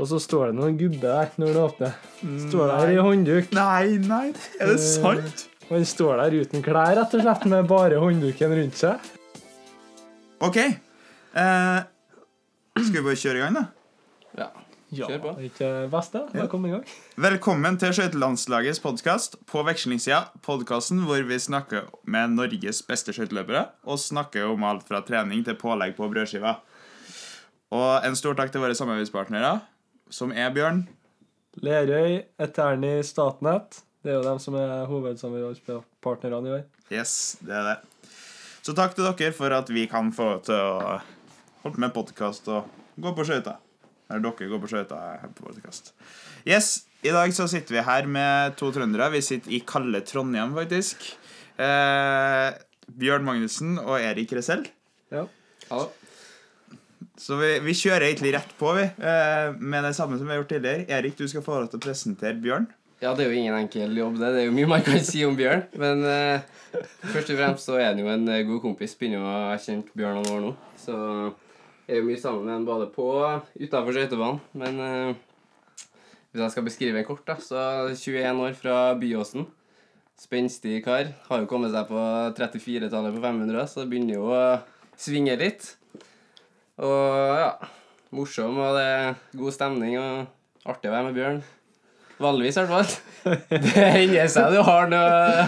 Og så står det noen gubbe der når det åpner. Står der i håndduk. Nei, nei, er det sant? Og han står der uten klær, rett og slett, med bare håndduken rundt seg. OK. Eh, skal vi bare kjøre i gang, da? Ja. Ja, Kjør på. er ikke det beste? Ja. Velkommen i gang. Velkommen til Skøytelandslagets podkast på vekslingssida. Podkasten hvor vi snakker med Norges beste skøyteløpere og snakker om alt fra trening til pålegg på brødskiva. Og en stor takk til våre samarbeidspartnere, som er Bjørn. Lerøy, Eterni, Statnett. Det er jo dem som er hovedsamarbeidspartnerne i år. Yes, det er det. Så takk til dere for at vi kan få til å holde med podkast og gå på skøyter. Eller dere går på skøyter på podkast. Yes, i dag så sitter vi her med to trøndere. Vi sitter i kalde Trondheim, faktisk. Eh, Bjørn Magnussen og Erik Resell. Ja. Hallo. Så vi, vi kjører egentlig rett på, vi. Eh, med det samme som vi har gjort tidligere. Erik, du skal få lov til å presentere Bjørn. Ja, det er jo ingen enkel jobb, det. Det er jo mye man kan si om Bjørn. Men eh, først og fremst så er han jo en eh, god kompis. Begynner jo å ha kjent Bjørn noen år nå. Så jeg er jo mye sammen med han både på og utafor skøytebanen. Men eh, hvis jeg skal beskrive en kort, da, så 21 år fra Byåsen. Spenstig kar. Har jo kommet seg på 34-tallet på 500, så begynner jo å svinge litt. Og ja, morsom, og det er god stemning og artig å være med Bjørn. Vanligvis, i hvert fall. Det hender seg du har noe,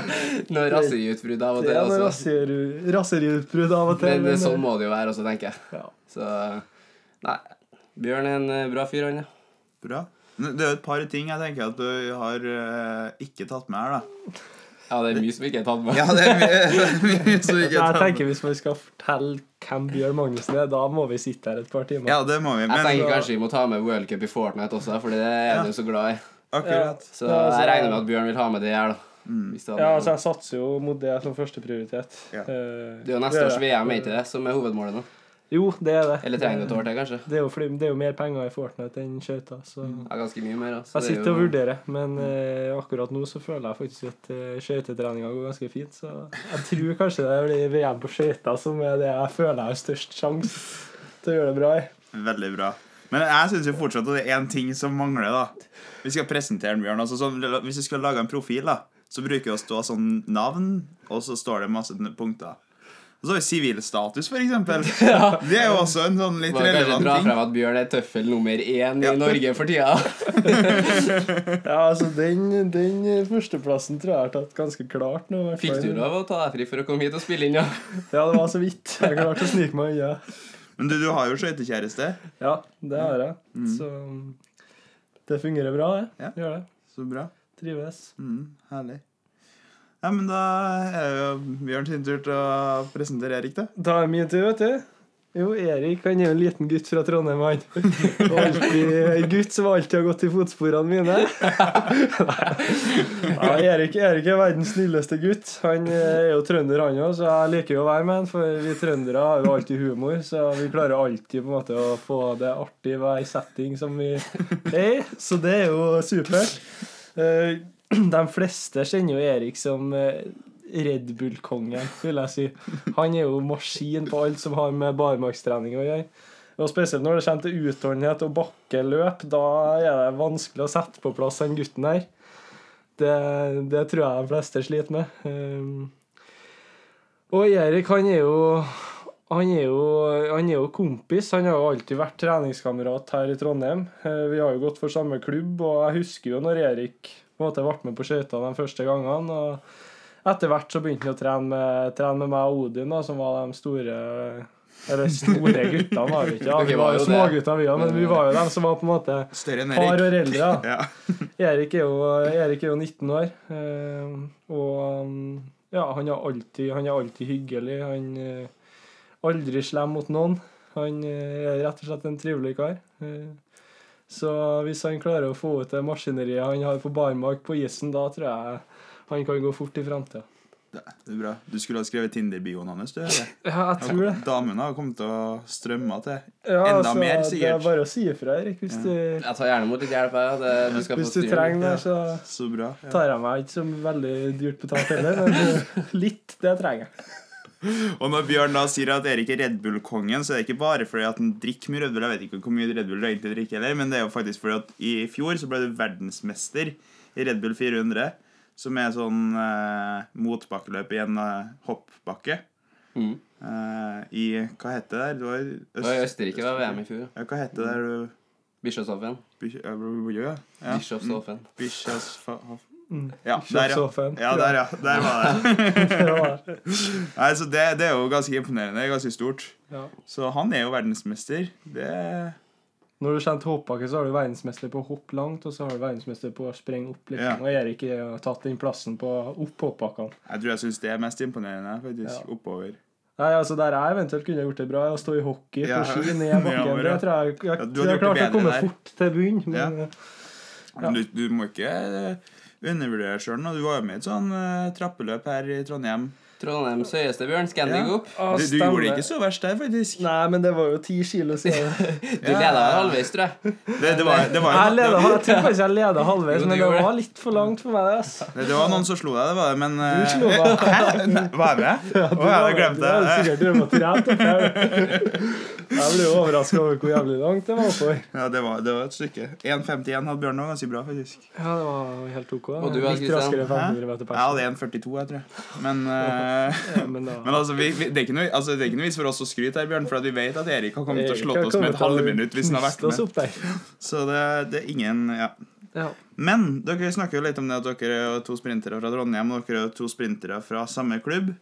noe raseriutbrudd av og Det til. er noe Også. raseri- raseriutbrudd av og til. Men men, sånn må det jo være også, tenker jeg. ja. Så Nei. Bjørn er en eh, bra fyr, han, ja. Bra. Det er jo et par ting jeg tenker at du har eh, ikke tatt med her, da. Ja, det er mye som ikke er tatt med. Ja, det er mye, det er mye som ikke er tatt med. Jeg tenker Hvis vi skal fortelle hvem Bjørn Magnussen er, da må vi sitte her et par timer. Ja, det må vi. Jeg tenker kanskje vi må ta med World Cup i Fortnite også, for det er du så glad i. akkurat. Så altså- jeg regner med at Bjørn vil ha med det her, da. Mm. Ja, altså Jeg satser jo mot det som førsteprioritet. Ja. Eh, det er jo neste års VM, er ikke det, som er hovedmålet nå? Jo, det er det. Eller trenger du et år til, kanskje? Det er jo, fordi, det er jo mer penger i Fortnite enn skøyter, så Ja, ganske mye mer. Altså. jeg er sitter og vurderer. Men eh, akkurat nå så føler jeg faktisk at uh, skøytetreninga går ganske fint. Så jeg tror kanskje det blir VM på skøyter som er det jeg føler jeg har størst sjanse til å gjøre det bra i. Veldig bra. Men jeg syns fortsatt at det er én ting som mangler. da Vi skal presentere den, Bjørn. Altså, sånn, hvis vi skal lage en profil, da så bruker vi å stå sånn navn, og så står det masse punkter. Og så har vi sivilstatus, for eksempel. Det er jo også en sånn litt relevant dra ting. frem at Bjørn er tøffel nummer én Ja. i Norge for tida. Ja, altså den, den førsteplassen tror jeg jeg har tatt ganske klart nå. Fikk du lov å ta deg fri for å komme hit og spille inn, ja? Ja, det var så vidt. Jeg klarte å snike meg unna. Men du, du har jo skøytekjæreste. Ja, det har jeg. Så det fungerer bra, det. Ja. Gjør det. Så bra. Trives. Mm, herlig. Ja, men da er det jo Bjørn sin tur til å presentere Erik, da. Da er min tur, vet du. Jo, Erik han er jo en liten gutt fra Trondheim, han. Alltid en gutt som alltid har gått i fotsporene mine. Ja, Erik, Erik er verdens snilleste gutt. Han er jo trønder, han òg, så jeg liker jo å være med han. For vi trøndere har jo alltid humor, så vi klarer alltid på en måte å få det artig i hver setting som vi er i. Så det er jo supert. De fleste kjenner jo Erik som eh, Red Bull-kongen, vil jeg si. Han er jo maskin på alt som har med barmarkstrening å gjøre. Og Spesielt når det kommer til utholdenhet og bakkeløp. Da er det vanskelig å sette på plass den gutten her. Det, det tror jeg de fleste sliter med. Um, og Erik, han er jo han er, jo, han er jo kompis. Han har jo alltid vært treningskamerat her i Trondheim. Eh, Vi har jo gått for samme klubb, og jeg husker jo når Erik på en måte ble med på skøyter de første gangene. og Etter hvert så begynte han å trene med, trene med meg og Odin, da, som var de store Eller store guttene, var vi ikke. Ja, vi var jo smågutter, vi òg, men vi var jo dem som var på en måte par år eldre. Ja. Erik er jo, Erik er jo 19 år, eh, og ja, han er alltid, han er alltid hyggelig. Han er aldri slem mot noen. Han eh, er rett og slett en trivelig kar. Så hvis han klarer å få ut det maskineriet han har på barmark på isen, da tror jeg han kan gå fort i framtida. Det er bra. Du skulle ha skrevet Tinder-bioen hans, du. eller? Ja, jeg tror det. Damene har kommet til å strømme til. Ja, Enda altså, mer, Det er bare å si ifra, Erik. Hvis, du, Jeg tar gjerne imot litt hjelp. Det, du skal hvis få du trenger det, så Så bra. Ja. tar jeg meg ikke som veldig dyrt betalt heller, men litt, det trenger jeg. Og når Bjørn da sier at Erik er Red Bull-kongen, så er det ikke bare fordi at han drikker mye Red Bull. Jeg vet ikke hvor mye Red Bull du egentlig drikker heller, men det er jo faktisk fordi at i fjor så ble du verdensmester i Red Bull 400, som er sånn eh, motbakkeløp i en eh, hoppbakke. Mm. Eh, I Hva het det der? Det var i Det var Østerrike VM i fjor. Ja, hva het det der? du- Bischofshofen. Bish- ja, ja, ja. Bischofshofen. Bischofshofen. Mm. Ja, der, ja. Ja, der, ja. Der var det. Nei, så det, det er jo ganske imponerende. Det er ganske stort. ja. Så han er jo verdensmester. Det Når du kjente hoppbakke, så har du verdensmester på å hoppe langt, og så har du verdensmester på å sprenge opp litt. Ja. Og Erik har tatt den plassen på opp hoppbakkene. Jeg tror jeg syns det er mest imponerende, faktisk. Ja. Oppover. Nei, altså Der jeg eventuelt kunne gjort det bra, å stå i hockey på ski ned bakken. Det tror jeg jeg, jeg, jeg klarte å komme der. fort til bunnen. Men Ja. Ja. Du, du må ikke eh, sjøl nå. Du var jo med i et sånn uh, trappeløp her i Trondheim. Trondheims høyeste, Bjørn. Scandic Ja. opp. Ah, Du, du gjorde det ikke så verst der, faktisk. Nei, men det var jo ti kilo siden. Du leda halvveis, tror jeg. Det, det, var, det, var, Jeg, det, leda, jeg tror faktisk jeg leda halvveis, Jo, men det var litt for langt for meg. det, ass. det, det var noen som slo deg, det var det, men Du eh, slo meg. Hæ? Nei, Var jeg med? Å, jeg hadde glemt Du hadde det. sikkert drømt om å trene. Jeg ble overraska over hvor jævlig langt det var oppover. Ja, det var, det var et stykke. 1,51 hadde Bjørn òg, ganske bra, faktisk. Ja, det var helt ok. Og du, Litt raskere Hæ? 500 meter per Jeg hadde 1,42, jeg tror. Men, uh, Ja, men da, men altså, vi, vi, det, er ikke noe, altså, det er ikke noe vits for oss å skryte her, Bjørn, for at vi vet at Erik har kommet til å slått oss med et halvminutt hvis han har vært med. Så det, det er ingen Ja. Ja. Men dere snakker jo litt om det at dere er to sprintere fra Trondheim, og dere er to sprintere fra samme klubb.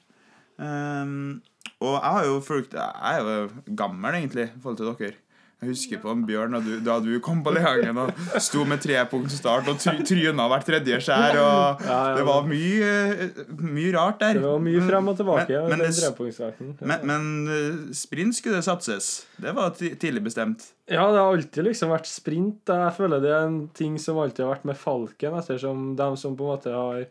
Ehm, og jeg har jo fulgt Jeg er jo gammel, egentlig, i forhold til dere. Jeg husker på en Bjørn du, da du kom på Leangen og sto med trepunktstart og try, tryna hvert tredje skjær. Og Ja, ja, det var mye, mye rart der. Det var mye frem og tilbake. Men- men den det- Men, men eh, sprint skulle det satses. Det var tidlig bestemt. Ja, det har alltid liksom vært sprint. Jeg føler det er en ting som alltid har vært med Falken, ettersom de som på en måte har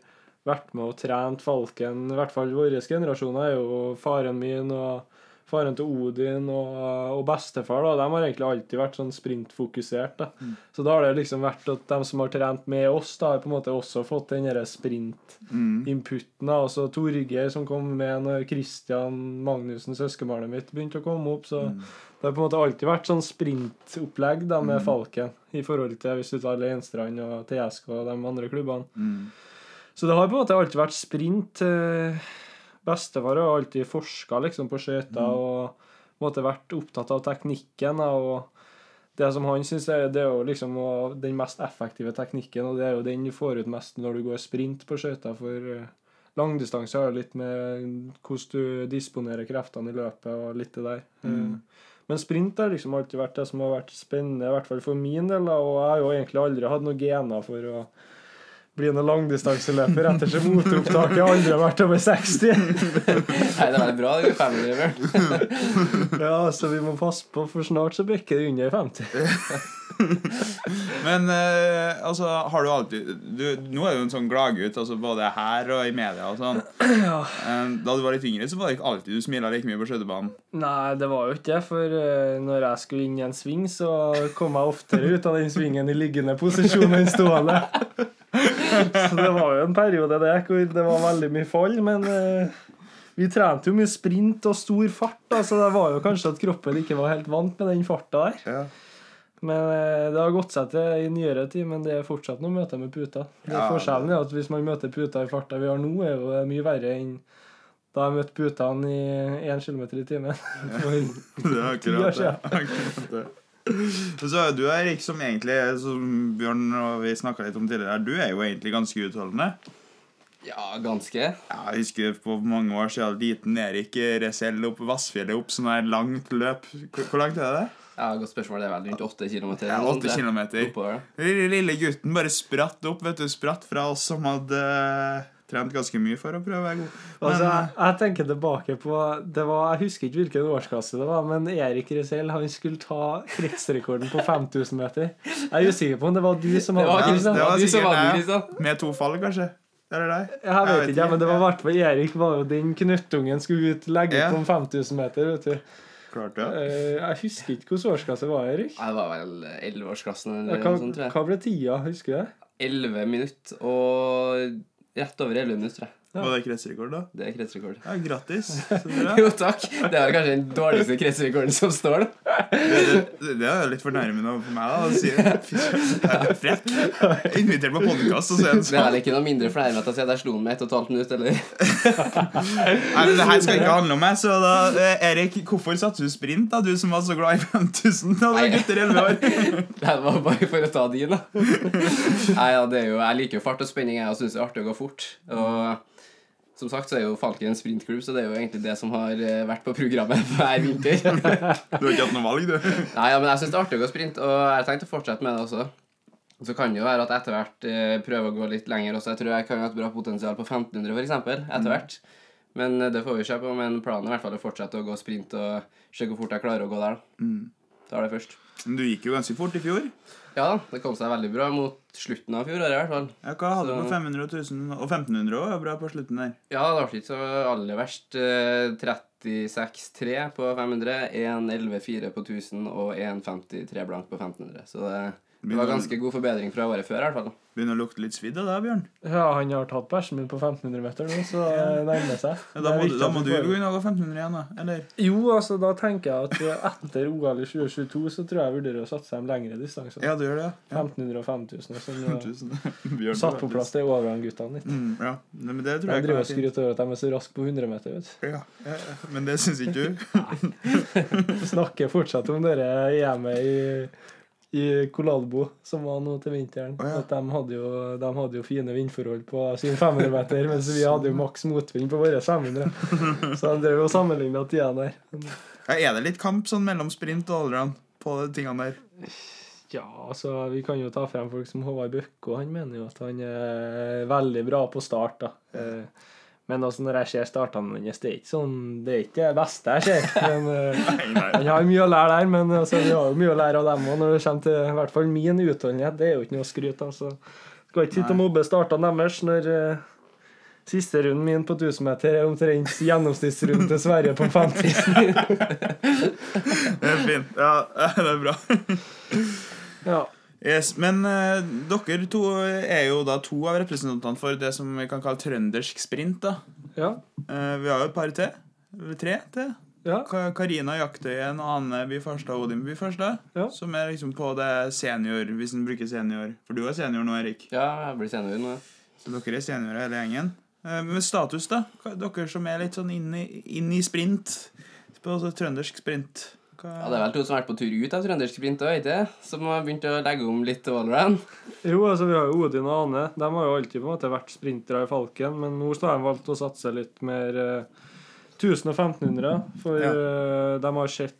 vært med og trent Falken, i hvert fall våre generasjoner, er jo faren min og faren til Odin og, og bestefar. da, De har egentlig alltid vært sånn sprintfokusert. da. Så da har det liksom vært at de som har trent med oss, da har på en måte også fått den derre sprint-inputen. da, Torgeir som kom med når Christian Magnussen, søskenbarnet mitt, begynte å komme opp. så det har på en måte alltid vært sånn sprintopplegg da med Falken, i forhold til hvis du tar Leinstrand og TSK og de andre klubbene. Så det har på en måte alltid vært sprint. eh, Bestefar har alltid forska liksom, på skøyter og på en måte vært opptatt av teknikken. og det som han syns er, det er jo liksom den mest effektive teknikken, og det er jo den du får ut mest når du går sprint på skøyter. For eh, langdistanse har jo litt med hvordan du disponerer kreftene i løpet og litt det der. Mm. Men sprint har liksom alltid vært det som har vært spennende, i hvert fall for min del. Og jeg har jo egentlig aldri hatt noen gener for å bli noen langdistanseløper ettersom moteopptaket aldri har vært over 60. Nei, det er bra, det, 500, Bjørn. Ja, så vi må passe på, for snart så bikker det under 50. Men eh, altså, har du alltid du, Nå er du en sånn gladgutt, altså, både her og i media og sånn. Eh, da du var litt yngre, så var det ikke alltid du smila like mye på skøytebanen. Nei, det var jo ikke det, for eh, når jeg skulle inn i en sving, så kom jeg oftere ut av den svingen i liggende posisjon enn stående. Så det var jo en periode det hvor det var veldig mye fall, men eh, vi trente jo mye sprint og stor fart, da, så det var jo kanskje at kroppen ikke var helt vant med den farta der. Ja. Men eh, det har gått seg til i nyere tid, men det er fortsatt noe møte med puta. Det Ja, Forskjellen er at hvis man møter puta i farta vi har nå, er jo mye verre enn da jeg møtte putene i 1 km i timen. Det er akkurat det. Akkurat det. Så er du Erik, som egentlig som Bjørn og vi snakka litt om tidligere, du er jo egentlig ganske utholdende. Ja, ganske. Ja, jeg husker på mange år siden liten Erik Resell opp Vassfjellet opp sånn her langt løp. Hvor langt er det? Ja, Godt spørsmål. Det er vel rundt åtte kilometer. Ja, åtte kilometer. Oppover. Lille, lille gutten bare spratt opp, vet du. Spratt fra oss som hadde eh, trent ganske mye for å prøve å være god. Men, Altså, jeg, jeg tenker tilbake på det var, Jeg husker ikke hvilken årsklasse det var, men Erik Resell han skulle ta kretsrekorden på 5000 meter. Jeg er usikker på om det var du som Det hadde var Det, det var Du som sikkert jeg. Kristian. eh, med to fall, kanskje? Eller deg? Jeg vet ikke, men det var i hvert fall Erik var jo den knuttungen skulle ut legge Ja. på en 5000 meter. vet du. Klart det. Eh, Jeg husker ikke hvilken årsklasse var, Erik. Ja, det var vel elleveårsklassen Ja, Hva, noe sånt, tror jeg. hva ble tida? Husker du det? 11 minutter og rett over 11 minutter, tror jeg. Var det kretsrekord, da? Det er kretsrekord. Ja, grattis. Jo, takk. Det er kanskje den dårligste kretsrekorden som står, da. Det, det, det er litt fornærmende for meg da, å si det. Frekk. Er Invitert på podkast, og så er det Det er sånn. ikke noe mindre fornærmende at jeg sier at slo den med ett og et halvt minutt, eller? Nei, men det her skal ikke handle om meg, så da eh, Erik, hvorfor satte du sprint, da? Du som var så glad i 5000 da du var gutter 11 år. Det var bare for å ta din, da. Nei, ja, det er jo, Jeg liker jo fart og spenning, jeg, og syns det er artig å gå fort. Og som sagt så er jo Falken en sprintklubb, så det er jo egentlig det som har eh, vært på programmet hver vinter. Du har ikke hatt noe valg, du. Nei, ja, men jeg syns det er artig å gå sprint, og jeg har tenkt å fortsette med det også. Så kan det jo være at jeg etter hvert eh, prøver å gå litt lenger også. Jeg tror jeg kan ha et bra potensial på 1500 for eksempel, etter hvert. Men eh, det får vi se på. Men planen er i hvert fall å fortsette å gå sprint og se hvor fort jeg klarer å gå der. da. Mm. Tar det først. Men du gikk jo ganske fort i fjor. Ja da, det kom seg veldig bra mot slutten av fjoråret i hvert fall. Ja, hva hadde du på 500 og 1000? Og 1500 også, var bra på slutten der. Ja, det ble ikke så aller verst. Eh, 36-3 på 500, 1-11-4 på 1000 og 1-53 blank på 1500. Så det, det var ganske god forbedring fra året før i hvert fall. Begynner å lukte litt svidd av deg, Bjørn. Ja, han har tatt bæsjen min på 1500 meter nå, så det nærmer seg. Ja, da, må, viktig da må du gå begynne å gå 1500 igjen, da. Eller? Jo, altså, da tenker jeg at eh, etter OL i 2022 så tror jeg jeg vurderer å satse dem lengre distanser. Ja, du gjør det, ja. 1500 og 5000. sånn, 5000. Bjørn, Satt på plass til overgangsguttene litt. Mm, ja, Nei, men det tror De jeg driver og skryter over at de er så raske på 100 meter. vet du. Ja, ja, ja, men det syns ikke du? Snakker fortsatt om dere EM-et i, i Kolalbo, som var nå til vinteren. Oh, ja. At de hadde, jo, de hadde jo fine vindforhold på sin 500 meter, mens vi hadde jo maks motvind på våre 500. Så de drev og sammenligna tida der. Ja, er det litt kamp sånn mellom sprint og allround på de tingene der? Ja, altså, vi kan jo ta frem folk som Håvard Bøkko. Han mener jo at han er veldig bra på start, da. Eh, Men altså, når jeg ser startene hans, det er ikke sånn Det er ikke det beste jeg ser. Men eh, han har mye å lære der, men altså, vi har jo mye å lære av dem òg når det kommer til i hvert fall min utholdenhet. Det er jo ikke noe å skryte av. Så skal ikke sitte og mobbe startene deres når uh, siste runden min på 1000 meter er omtrent gjennomsnittsrunden til Sverige på 50. Det er fint. Ja, det er bra. Ja. Yes, men uh, dere to er jo da to av representantene for det som vi kan kalle trøndersk sprint. da. Ja. uh, vi har jo et par til. Eller tre til. ja. Ka- Karina Jaktøyen, Ane By Farstad og Odin By Farstad. Ja. Som er liksom på det senior, hvis en bruker senior. For du er senior nå, Erik. Ja, jeg blir senior nå. Så dere er seniorer hele gjengen. Uh, Men status, da? Dere som er litt sånn inn i, inn i sprint. På altså, trøndersk sprint. Hva? Ja, Det er vel to som har vært på tur ut av trøndersk sprint òg, ikke? Som har begynt å legge om litt allround. Jo, altså vi har jo Odin og Ane. De har jo alltid på en måte vært sprintere i Falken, men nå har de valgt å satse litt mer eh, 1000 og 1500. For Ja. eh, de har sett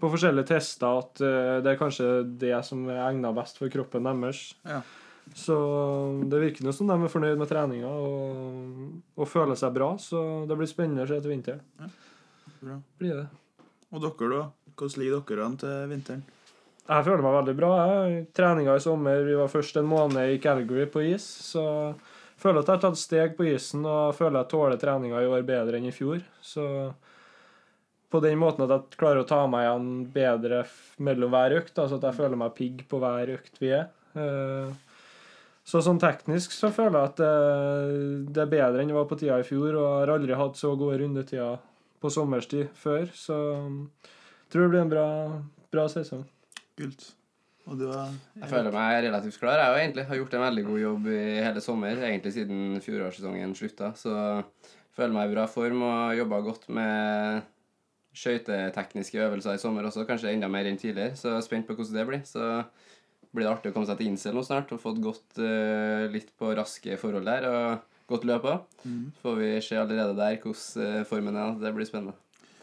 på forskjellige tester at eh, det er kanskje det som er egnet best for kroppen deres. Ja. Så det virker nå som de er fornøyd med treninga og, og føler seg bra. Så det blir spennende å se til vinteren. Bra. Blir det. Og dere, da? Hvordan ligger dere an til vinteren? Jeg føler meg veldig bra. Treninga i sommer Vi var først en måned i Calgary på is. Så jeg føler at jeg har tatt steg på isen og føler jeg tåler treninga i år bedre enn i fjor. Så på den måten at jeg klarer å ta meg igjen bedre mellom hver økt. Altså at jeg føler meg pigg på hver økt vi er. Eh, Så sånn teknisk så føler jeg at det, det er bedre enn det var på tida i fjor. Og jeg har aldri hatt så gode rundetider på sommerstid før. Så jeg tror det blir en bra, bra sesong. Kult. Og du har Jeg føler meg relativt klar. Jeg har egentlig har gjort en veldig god jobb i hele sommer, egentlig siden fjorårssesongen slutta. Så jeg føler meg i bra form og jobba godt med skøytetekniske øvelser i sommer også, kanskje enda mer enn tidligere. Så jeg er spent på hvordan det blir. Så blir det artig å komme seg til incel nå snart og fått gått uh, litt på raske forhold der. og godt løp òg. Så Får vi se allerede der hvordan eh, formen er. Det blir spennende.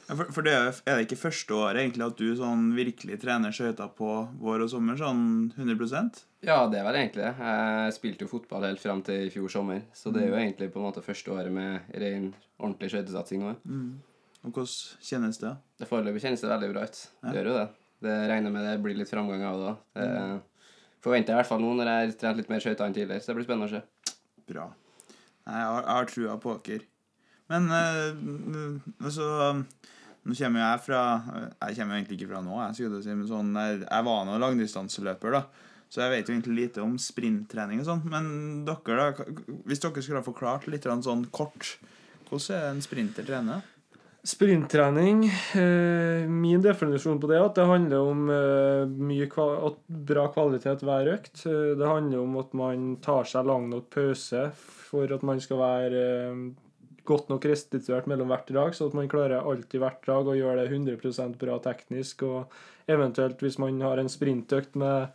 Ja, for, for det er er det ikke første året egentlig at du sånn virkelig trener skøyter på vår og sommer? Sånn 100% Ja, det er vel egentlig det. Jeg spilte jo fotball helt fram til i fjor sommer, så det er jo egentlig på en måte første året med ren, ordentlig skøytesatsing nå. mm. Og hvordan kjennes det? Det Foreløpig kjennes det veldig bra ut. Det Ja. gjør jo det. Det regner med det blir litt framgang av det òg. Mm. forventer jeg i hvert fall nå når jeg har trent litt mer skøyter enn tidligere, så det blir spennende å se. Bra. Nei, jeg har, jeg har trua på dere. Men eh, altså Nå kommer jeg fra Jeg kommer egentlig ikke fra nå, jeg skulle si, men sånn, jeg, jeg var nå langdistanseløper, da. Så jeg vet jo egentlig lite om sprinttrening og sånn. Men dere, da, hvis dere skulle ha forklart litt sånn kort Hvordan er en sprinter trener? Sprinttrening eh, Min definisjon på det er at det handler om eh, mye bra kvalitet hver økt. Eh, det handler om at man tar seg lang nok pause for at man skal være eh, godt nok restituert mellom hvert drag, så at man klarer alltid hvert drag å gjøre det 100% bra teknisk. Og eventuelt hvis man har en sprintøkt med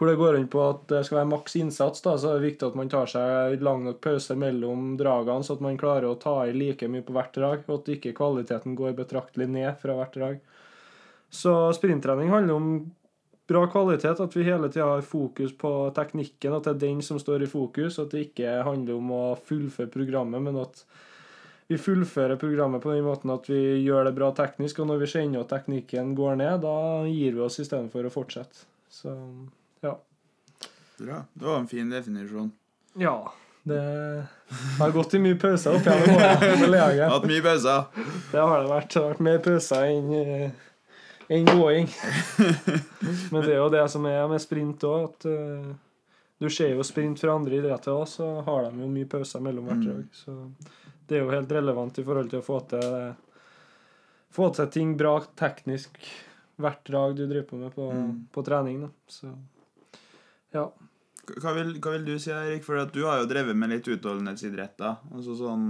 hvor det går an på at det skal være maks innsats, da, så er det viktig at man tar seg lang nok pause mellom dragene, så at man klarer å ta i like mye på hvert drag, og at ikke kvaliteten går betraktelig ned fra hvert drag. Så sprinttrening handler om bra kvalitet, at vi hele tida har fokus på teknikken, at det er den som står i fokus, at det ikke handler om å fullføre programmet, men at vi fullfører programmet på den måten at vi gjør det bra teknisk, og når vi kjenner at teknikken går ned, da gir vi oss istedenfor å fortsette. Så ja. Bra. Det var en fin definisjon. Ja. Det har gått i mye pauser opp gjennom årene. Hatt mye pauser. Det har det vært. Det har vært mer pauser enn eh, enn gåing. Men det er jo det som er med sprint òg, at uh, du ser jo sprint fra andre idretter òg, så har de jo mye pauser mellom hvert drag. Så det er jo helt relevant i forhold til å få til få til ting bra teknisk hvert drag du driver på med på, Mm. på trening. Da. Så ja. Hva vil, hva vil du si, Erik? For du har jo drevet med litt utholdenhetsidretter. Altså sånn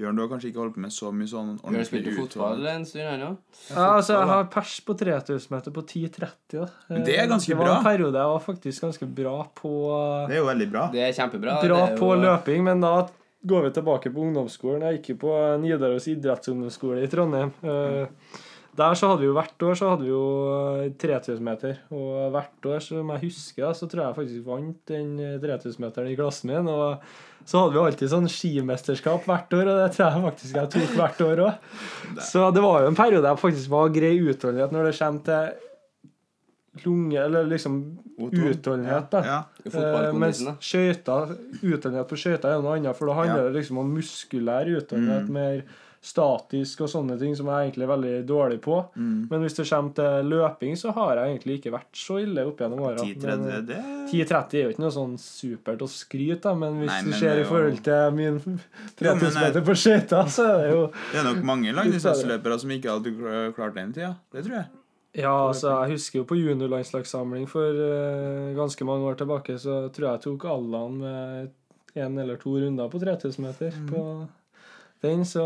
Bjørn, du har kanskje ikke holdt på med så mye sånn Bjørn spilte ordentlig fotball en stund, ennå. Ja, altså, jeg har pers på 3000 meter på 10,30. Ja. Men det er ganske det var bra. en periode jeg var faktisk ganske bra på Det er jo veldig bra. Det er kjempebra. Bra det er på jo- løping, men da går vi tilbake på ungdomsskolen. Jeg gikk jo på Nidaros idrettsungdomsskole i Trondheim. Eh, Der så hadde vi jo hvert år så hadde vi jo eh, 3000 meter. Og hvert år, som jeg husker, så tror jeg faktisk vant den 3000-meteren i klassen min. Og så hadde vi alltid sånn skimesterskap hvert år, og det tror jeg faktisk jeg tok hvert år òg. Så det var jo en periode jeg faktisk var grei utholdenhet når det kommer til lunge, eller liksom utholdenhet, da. Ja. Eh, mens skøyter, utholdenhet på skøyter er noe annet, for da handler Ja. det liksom om muskulær utholdenhet, Mm. mer statisk og sånne ting som jeg egentlig er veldig dårlig på. Mm. Men hvis det kommer til løping, så har jeg egentlig ikke vært så ille opp gjennom åra. 10-30, det 10-30 er jo ikke noe sånn supert å skryte av, men hvis Nei, du men ser det er i forhold til min 3000 meter på skøyter, så er det jo Det er nok mange langdistanseløpere som ikke hadde klart den tida. Det tror jeg. Ja, altså, jeg husker jo på juniorlandslagssamling for uh, ganske mange år tilbake, så tror jeg jeg tok Allan med én eller to runder på 3000 meter Mm. på den, så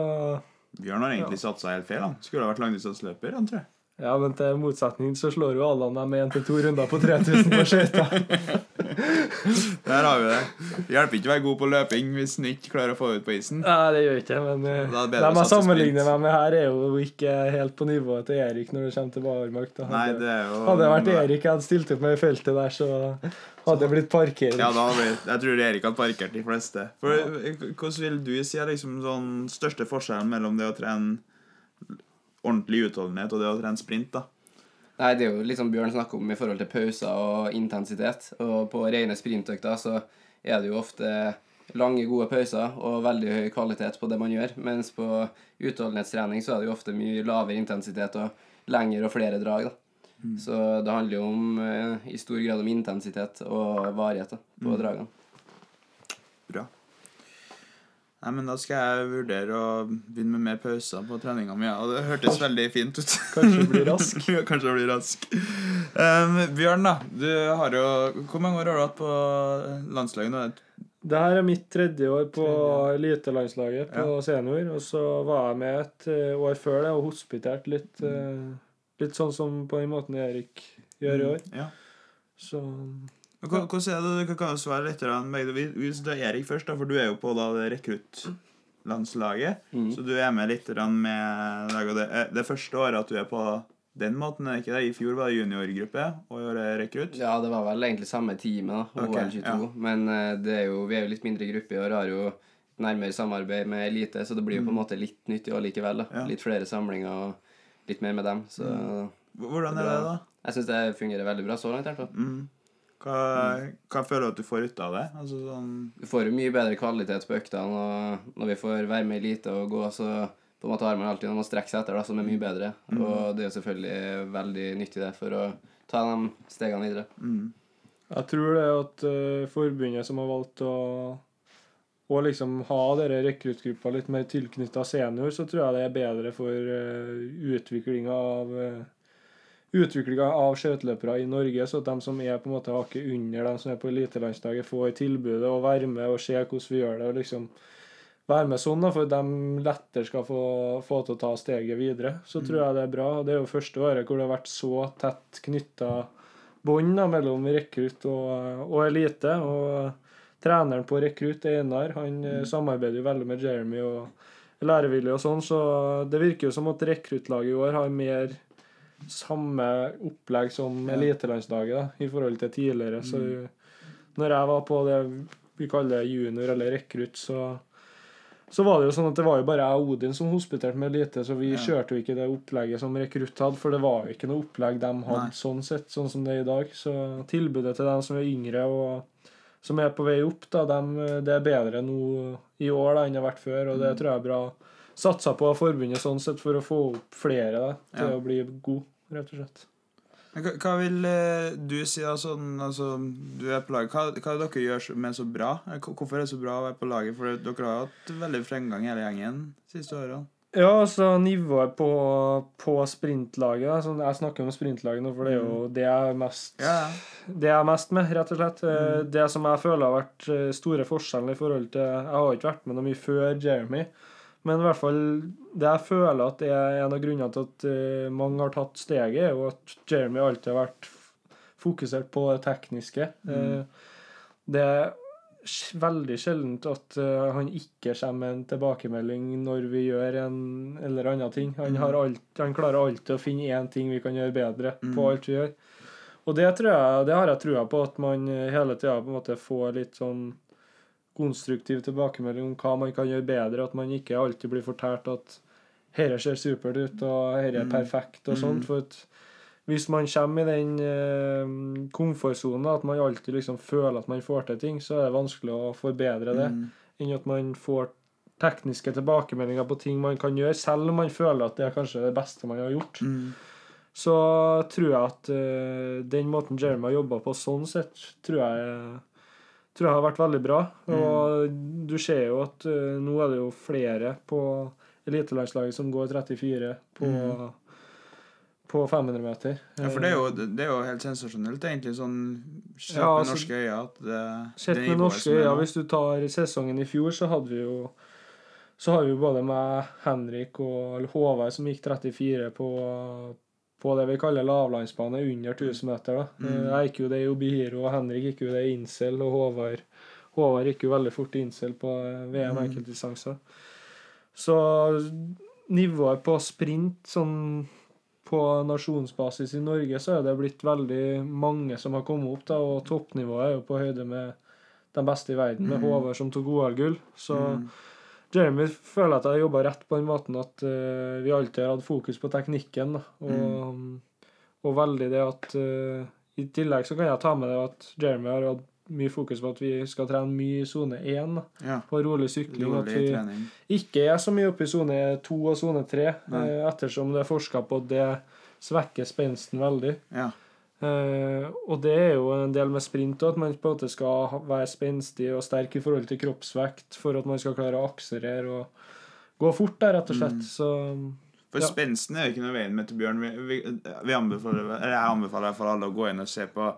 Bjørn har egentlig satsa helt feil. Han skulle ha vært langdistanseløper, han tror jeg. Ja, men til motsetning så slår jo Allan dem med én til to runder på 3000 på skøyter. Der har vi det. Det hjelper ikke å være god på løping hvis han ikke klarer å få ut på isen. Nei, det gjør ikke men eh, det bedre å jeg sammenligner meg med her, er jo ikke helt på nivået til Erik når det kommer til barmark. Nei, det jo hadde det vært Erik jeg hadde stilt opp med i feltet der, så hadde det blitt parkering. Ja, da hadde vi- Jeg tror Erik hadde parkert de fleste. For eh, Hvordan vil du si er liksom sånn største forskjellen mellom det å trene ordentlig utholdenhet og det å trene sprint? da? Nei, det er jo liksom Bjørn snakker om i forhold til pauser og intensitet. Og på rene sprintøkter så er det jo ofte lange, gode pauser og veldig høy kvalitet på det man gjør. Mens på utholdenhetstrening så er det jo ofte mye lavere intensitet og lengre og flere drag. da. Så det handler jo om, eh, i stor grad om intensitet og varighet da, på dragene. Bra. Nei, men Da skal jeg vurdere å begynne med mer pauser på treninga mi. Ja. Og det hørtes veldig fint ut. Kanskje bli rask. Kanskje bli rask. Um, Bjørn, da. Du har jo Hvor mange år har du hatt på landslaget nå? Det her er mitt tredje år på elitelandslaget på Ja. senior. Og så var jeg med et eh, år før det og hospitert litt. eh, Litt sånn som på den måten Erik gjør i år. Ja. Så Hvordan er det, Du kan du svare litt. Vi tar Erik først, da, for du er jo på da rekruttlandslaget. Mm. Så du er med litt med. Det, er det første året at du er på den måten, er det ikke det? I fjor var det juniorgruppe, og i år er rekrutt. Ja, det var vel egentlig samme teamet, da, OL22. ja. Men eh, det er jo, vi er jo litt mindre gruppe i år, har jo nærmere samarbeid med elite, så det blir jo på en måte litt nytt i år likevel. Mm. Ja. Litt flere samlinger og litt mer med dem. Så Hvordan er det, da? jeg syns det fungerer veldig bra så langt. i hvert fall. Mm. Hva, hva føler du at du får ut av det? Altså sånn Vi får jo mye bedre kvalitet på øktene, og når vi får være med elite og gå, så på en måte har man alltid noen å strekke seg etter da, som er mye bedre. Mm. Og det er jo selvfølgelig veldig nyttig det for å ta de stegene videre. mm. Jeg tror det at uh, forbundet som har valgt å, å liksom ha dere rekruttgruppa litt mer tilknytta senior, så tror jeg det er bedre for uh, utviklinga av uh, Utviklinga av skøyteløpere i Norge, så at de som er på en måte hakket under de som er på elitelandslaget, får tilbudet å være med og se hvordan vi gjør det. og liksom være med sånn, da, for de lettere skal få, få til å ta steget videre. Så tror jeg det er bra. og Det er jo første året hvor det har vært så tett knytta bånd mellom rekrutt og, og elite. Og treneren på rekrutt, Einar, han mm. samarbeider jo veldig med Jeremy og lærevillig og sånn, så det virker jo som at rekruttlaget i år har mer samme opplegg som elitelandslaget da, i forhold til tidligere. Så når jeg var på det vi kaller junior eller rekrutt, så så var det jo sånn at det var jo bare jeg og Odin som hospiterte med elite, så vi Ja. kjørte jo ikke det opplegget som rekrutt hadde, for det var jo ikke noe opplegg de hadde Nei. sånn sett, sånn som det er i dag. Så tilbudet til dem som er yngre og som er på vei opp, da, dem, det er bedre nå i år da, enn det har vært før, og det Mm. tror jeg er bra satsa på av forbundet sånn sett for å få opp flere da, til Ja. å bli god, rett og slett. Hva, vil eh, du si, da, sånn, altså, du er på laget. Hva, hva er det dere gjør som er så bra? Eh, Hvorfor er det så bra å være på laget? For dere har hatt veldig fremgang hele gjengen de siste årene. Ja, altså nivået på, på sprintlaget sånn, Jeg snakker om sprintlaget nå, for det er jo det jeg er mest Mm. Ja, ja. det jeg er mest med, rett og slett. Eh, Mm. Det som jeg føler har vært store forskjellen i forhold til Jeg har ikke vært med noe mye før Jeremy, men i hvert fall det jeg føler at er en av grunnene til at uh, mange har tatt steget, er jo at Jeremy alltid har vært fokusert på det tekniske. Mm. Uh, Det er veldig sjeldent at uh, han ikke kommer med en tilbakemelding når vi gjør en eller annen ting. Han, Mm. har alt, han klarer alltid å finne én ting vi kan gjøre bedre Mm. på alt vi gjør. Og det, tror jeg, det har jeg trua på, at man hele tida får litt sånn konstruktiv tilbakemelding om hva man kan gjøre bedre. At man ikke alltid blir fortalt at 'dette ser supert ut', og 'dette er Mm. perfekt', og Mm. sånt. For at hvis man kommer i den eh, komfortsonen, at man alltid liksom føler at man får til ting, så er det vanskelig å forbedre det Mm. enn at man får tekniske tilbakemeldinger på ting man kan gjøre, selv om man føler at det er kanskje det beste man har gjort. Mm. Så tror jeg at uh, den måten Jeremy har jobba på sånn sett, tror jeg, tror jeg har vært veldig bra. Og du ser jo at uh, nå er det jo flere på elitelandslaget som går 34 på, Mm. på 500 meter. Ja, for det er, jo, det er jo helt sensasjonelt, egentlig, sånn sett Ja, med altså, norske øyne. At det, Sett med norske øyne, hvis du tar sesongen i fjor, så hadde vi jo så har vi jo både med Henrik og Håvard som gikk 34 på, på det vi kaller lavlandsbane, under 1000 meter. da. Mm. Jeg gikk jo det i Obihiro, og Henrik gikk jo det i Incel, og Håvard, Håvard gikk jo veldig fort i Incel på eh, VM Mm. enkeltdistanser. Så nivået på sprint sånn på nasjonsbasis i Norge så er det blitt veldig mange som har kommet opp, da, og toppnivået er jo på høyde med de beste i verden, med mm. Håvard som tok OL-gull. Så Mm. Jeremy føler at jeg har jobba rett på den måten at uh, vi alltid har hatt fokus på teknikken. Da, og, og veldig det at uh, I tillegg så kan jeg ta med det at Jeremy har hatt mye fokus på at vi skal trene mye i sone 1, da, Ja. på rolig sykling. At vi trening. ikke er så mye oppe i sone 2 og sone 3, Nei. eh, ettersom det er forska på at det svekker spensten veldig. Ja. Eh, og det er jo en del med sprint òg, at man på en måte skal være spenstig og sterk i forhold til kroppsvekt for at man skal klare å akselerere og gå fort, der, rett og slett. Mm. Så For Ja. spensten er jo ikke noe veien med til Bjørn. Vi, vi, vi anbefaler, jeg anbefaler fall alle å gå inn og se på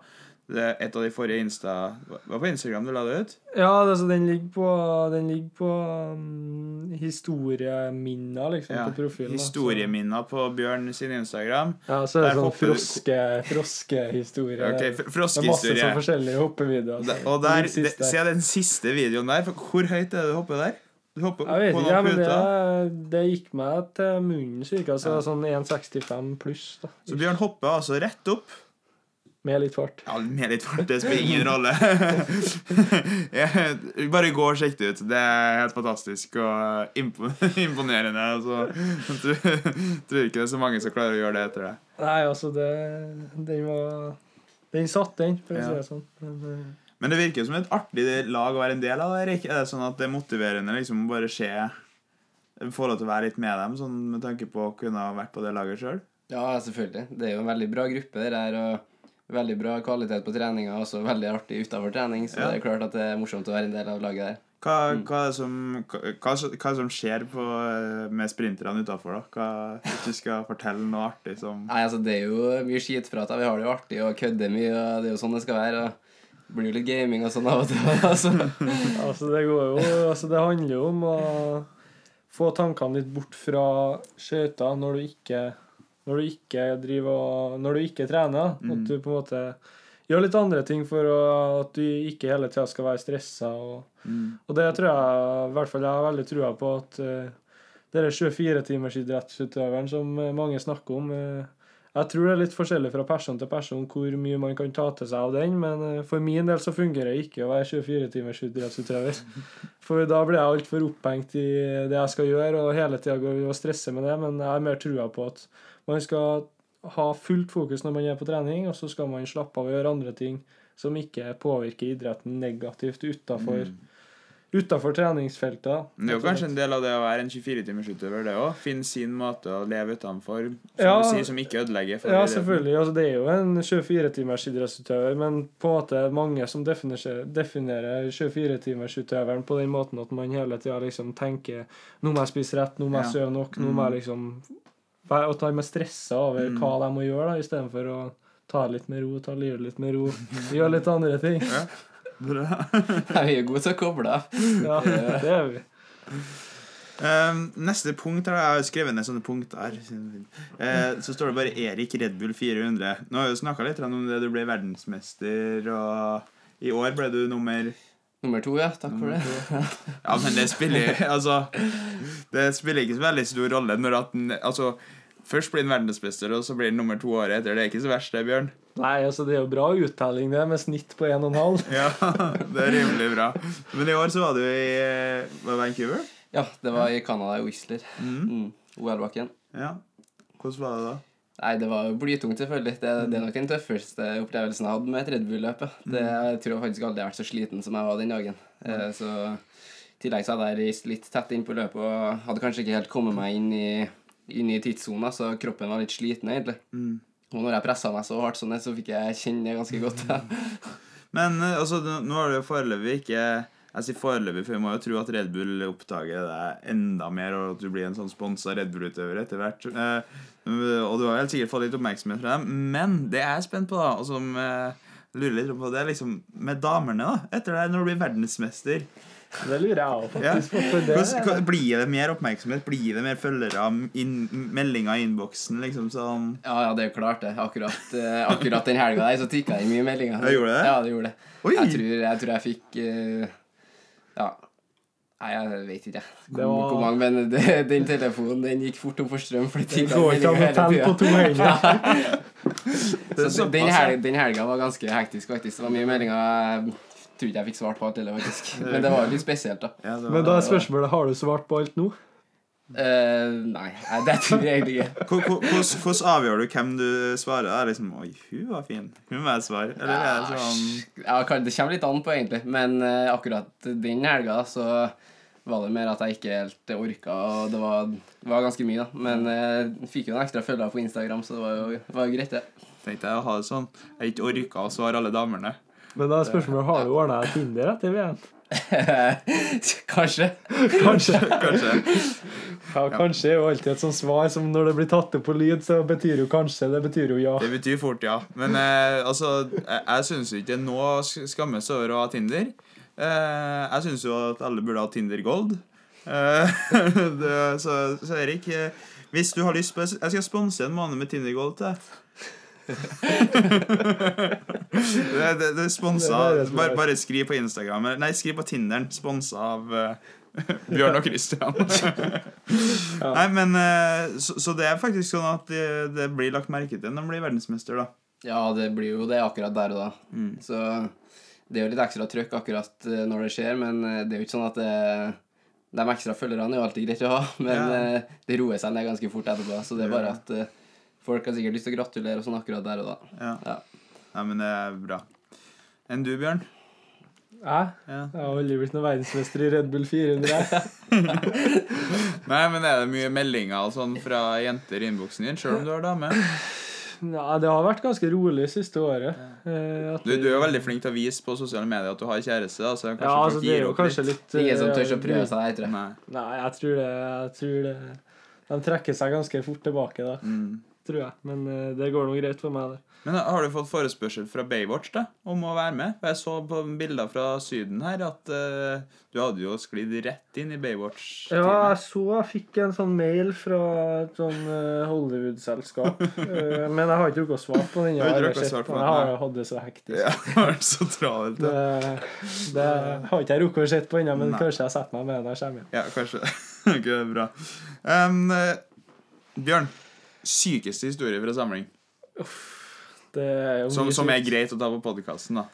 et av de forrige Insta Var på Instagram du la det ut? ja, altså, den ligger på, den ligger på um, historieminner, liksom, Ja. på profilen. Historieminner på Bjørn sin Instagram. Ja, så er Der det sånn hopper du- froske, froskehistorie. Ok, det er masse sånn forskjellige hoppevideoer. Altså. Og der, Den det, se den siste videoen der. Hvor høyt er det du hopper der? Du hopper Jeg vet på ikke, men det, det gikk meg til munnen cirka, så Ja. sånn 1,65 pluss, da. Så Bjørn hopper altså rett opp. Med litt fart. Ja, med litt fart, det spiller ingen rolle. Jeg- Bare gå og sjekk det ut. Det er helt fantastisk og imponerende. Altså, jeg tror, ikke det er så mange som klarer å gjøre det etter det. Nei, altså, det Den var Den satt, den, for å si det sånn. Men, eh, Men det virker som et artig lag å være en del av. Er det sånn at det er motiverende liksom å bare se Få lov til å være litt med dem, sånn med tanke på å kunne ha vært på det laget sjøl? Ja, selvfølgelig. Det er jo en veldig bra gruppe det der, og veldig bra kvalitet på treninga og også veldig artig utafor trening. Så Ja. det er klart at det er morsomt å være en del av laget der. Hva, Mm. hva, er det som, hva, hva er det som skjer på, eh, med sprinterne utafor, da? Hva, hvis du skal fortelle noe artig som Nei, altså Det er jo mye skitprat. Vi har det jo artig og kødder mye. og Det er jo sånn det skal være. og Det blir jo litt gaming og sånn av og til. Altså. Altså, det går jo Altså, det handler jo om å få tankene litt bort fra skøyter når du ikke Når du ikke driver og Når du ikke trener. Mm. At du på en måte gjør litt andre ting for å, at du ikke hele tida skal være stressa. Og, mm. og det tror jeg i hvert fall jeg har veldig trua på at uh, denne 24-timersidrettsutøveren som eh, mange snakker om uh, Jeg tror det er litt forskjellig fra person til person hvor mye man kan ta til seg av den, men uh, for min del så fungerer det ikke å være 24-timersidrettsutøver. For da blir jeg altfor opphengt i det jeg skal gjøre, og hele tida går og stresser med det. Men jeg har mer trua på at man skal ha fullt fokus når man er på trening, og så skal man slappe av og gjøre andre ting som ikke påvirker idretten negativt utafor Utafor treningsfeltet. Det er jo kanskje en del av det å være en 24-timersutøver, det òg. Finne sin måte å leve utenfor, som Ja. du sier, som ikke ødelegger. for Ja, idretten. selvfølgelig. Altså, det er jo en 24-timers idrettsutøver, men på en måte mange som definerer, definerer 24-timersutøveren på den måten at man hele tida liksom tenker Nå må jeg spise rett, nå må jeg Ja. sove nok, nå må jeg liksom være- At de er stressa over Mm. hva de må gjøre, da, istedenfor å ta det litt med ro, ta livet litt med ro, gjøre litt andre ting. Ja. Bra. Vi er gode til å koble av. Ja, det er vi. Um, neste punkt her, Jeg har skrevet ned sånne punkter her. Eh, så står det bare Erik Red Bull 400. Nå har vi snakka litt om det. Du ble verdensmester, og i år ble du nummer Nummer to, ja. Takk for det. Ja, men det spiller Altså Det spiller ikke så veldig stor rolle når at den Altså Først blir han verdensmester, og så blir han nummer to året etter. Det er ikke så verst, det, Bjørn. Nei, altså, det er jo bra uttelling, det, med snitt på 1,5. Ja, det er rimelig bra. Men i år så var du i eh, var Vancouver. Ja, det var i Canada, i Whistler. Mm. Mm. OL-bakken. Ja. Hvordan var det da? Nei, det var jo blytungt, selvfølgelig. Det, det er nok den tøffeste opplevelsen jeg hadde med et Red Bull-løp. Jeg tror Jeg faktisk aldri har vært så sliten som jeg var den dagen. Mm. Så i tillegg så hadde jeg reist litt tett inn på løpet og hadde kanskje ikke helt kommet meg inn i, inn i tidssona, så kroppen var litt sliten, egentlig. Mm. Og når jeg pressa meg så hardt sånn, så fikk jeg kjenne det ganske godt. Men eh, altså, nå har det jo foreløpig ikke Jeg sier foreløpig, for vi må jo tro at Red Bull oppdager deg enda mer, og at du blir en sånn sponsa Red Bull-utøver etter hvert. Eh, og du har helt sikkert fått litt oppmerksomhet fra dem. Men det jeg er spent på, da, og som eh, lurer litt på, det er liksom med damene, da. Etter det, når du blir verdensmester. Det lurer jeg òg faktisk på. Ja. Hvordan, hva- blir det mer oppmerksomhet? Blir det mer følgere? Inn, meldinger i innboksen? Liksom sånn Ja, ja, det er klart det. Akkurat, eh, akkurat den helga der så tikka det inn mye meldinger. Jeg gjorde det? Ja, det gjorde det. Oi! Jeg tror jeg, tror jeg fikk eh, Ja. Nei, jeg vet ikke. Hvor, Det var- hvor mange, men det, den telefonen den gikk fort opp for strøm. For det går ikke an å telle på to hender. Er Så den, helga var ganske hektisk, faktisk. Det var mye meldinger. Tror ikke jeg fikk svart på alt heller, faktisk. Men det var jo litt spesielt, da. Ja, var- Men da er spørsmålet har du svart på alt nå. Uh, nei, det tror jeg egentlig ikke. Hvor- hvor- Hvordan avgjør du hvem du svarer? Er liksom Oi, hun var fin. Hun må jeg svare. Eller er det sånn Ja, kan- det kommer litt an på, egentlig. Men uh, akkurat den helga så var det mer at jeg ikke helt orka, og det var, var ganske mye, da. Men jeg fikk jo en ekstra følger på Instagram, så det var jo, var jo greit, det. Tenkte jeg å ha det sånn. Jeg ikke orka å svare alle damene. Men da er spørsmålet har du ordna Tinder etter VM. Kanskje. Kanskje. Kanskje. Ja, kanskje er jo alltid et sånt svar som når det blir tatt opp på lyd, så betyr jo kanskje. Det betyr jo ja. Det betyr fort ja. Men eh, altså, jeg, jeg syns ikke det er noe å skamme seg over å ha Tinder. Eh, jeg syns jo at alle burde ha Tinder Gold. Eh, det, så, så Erik, eh, hvis du har lyst på Jeg skal sponse en måned med Tinder Gold til deg. Det, det, det er sponsa bare, bare skriv på Instagram. Nei, skriv på Tinderen. Sponsa av uh, Bjørn og Christian. Nei, men uh, så, så det er faktisk sånn at det, det blir lagt merke til når man blir verdensmester, da. Ja, det blir jo det akkurat der og da. Mm. Så det er jo litt ekstra trøkk akkurat eh, når det skjer, men det er jo ikke sånn at det, de ekstra følgerne er jo alltid greit å ha, men Ja. det roer seg ned ganske fort etterpå. Så det er bare at folk har sikkert lyst til å gratulere og sånn akkurat der og da. Ja. Ja. Nei, men det er bra. Enn du, Bjørn? Hæ? Ja. jeg har aldri blitt noen verdensmester i Red Bull 400. Nei, men er det mye meldinger og sånn fra jenter i innboksen din, sjøl om du har dame? Nei, det har vært ganske rolig siste året. Ja. at Du, du er jo veldig flink til å vise på sosiale medier at du har kjæreste. Altså, Ja, altså det er jo kanskje litt. litt Ingen som eh, tør å prøve seg der, tror jeg. Nei. Nei, jeg tror det, jeg tror det De trekker seg ganske fort tilbake da, Mm. Tror jeg. Men eh, det går nå greit for meg, det. Men har du fått forespørsel fra Baywatch da, om å være med? For Jeg så på bilder fra Syden her at uh, du hadde jo sklidd rett inn i Baywatch. Ja, jeg så jeg fikk en sånn mail fra et sånn uh, Hollywood-selskap. uh, men jeg har ikke rukket å svare på den. Jeg har ikke Jeg, rukket å har jeg har hatt det så hektisk. Ja, det vært så travelt. Det, det har ikke jeg rukket å se på ennå, men Nei. kanskje jeg setter meg med når jeg kommer hjem. Ja, kanskje. okay, det bra. Um, eh, Bjørn, sykeste historie fra samling. Det er Som, som er greit å ta på podkasten, da.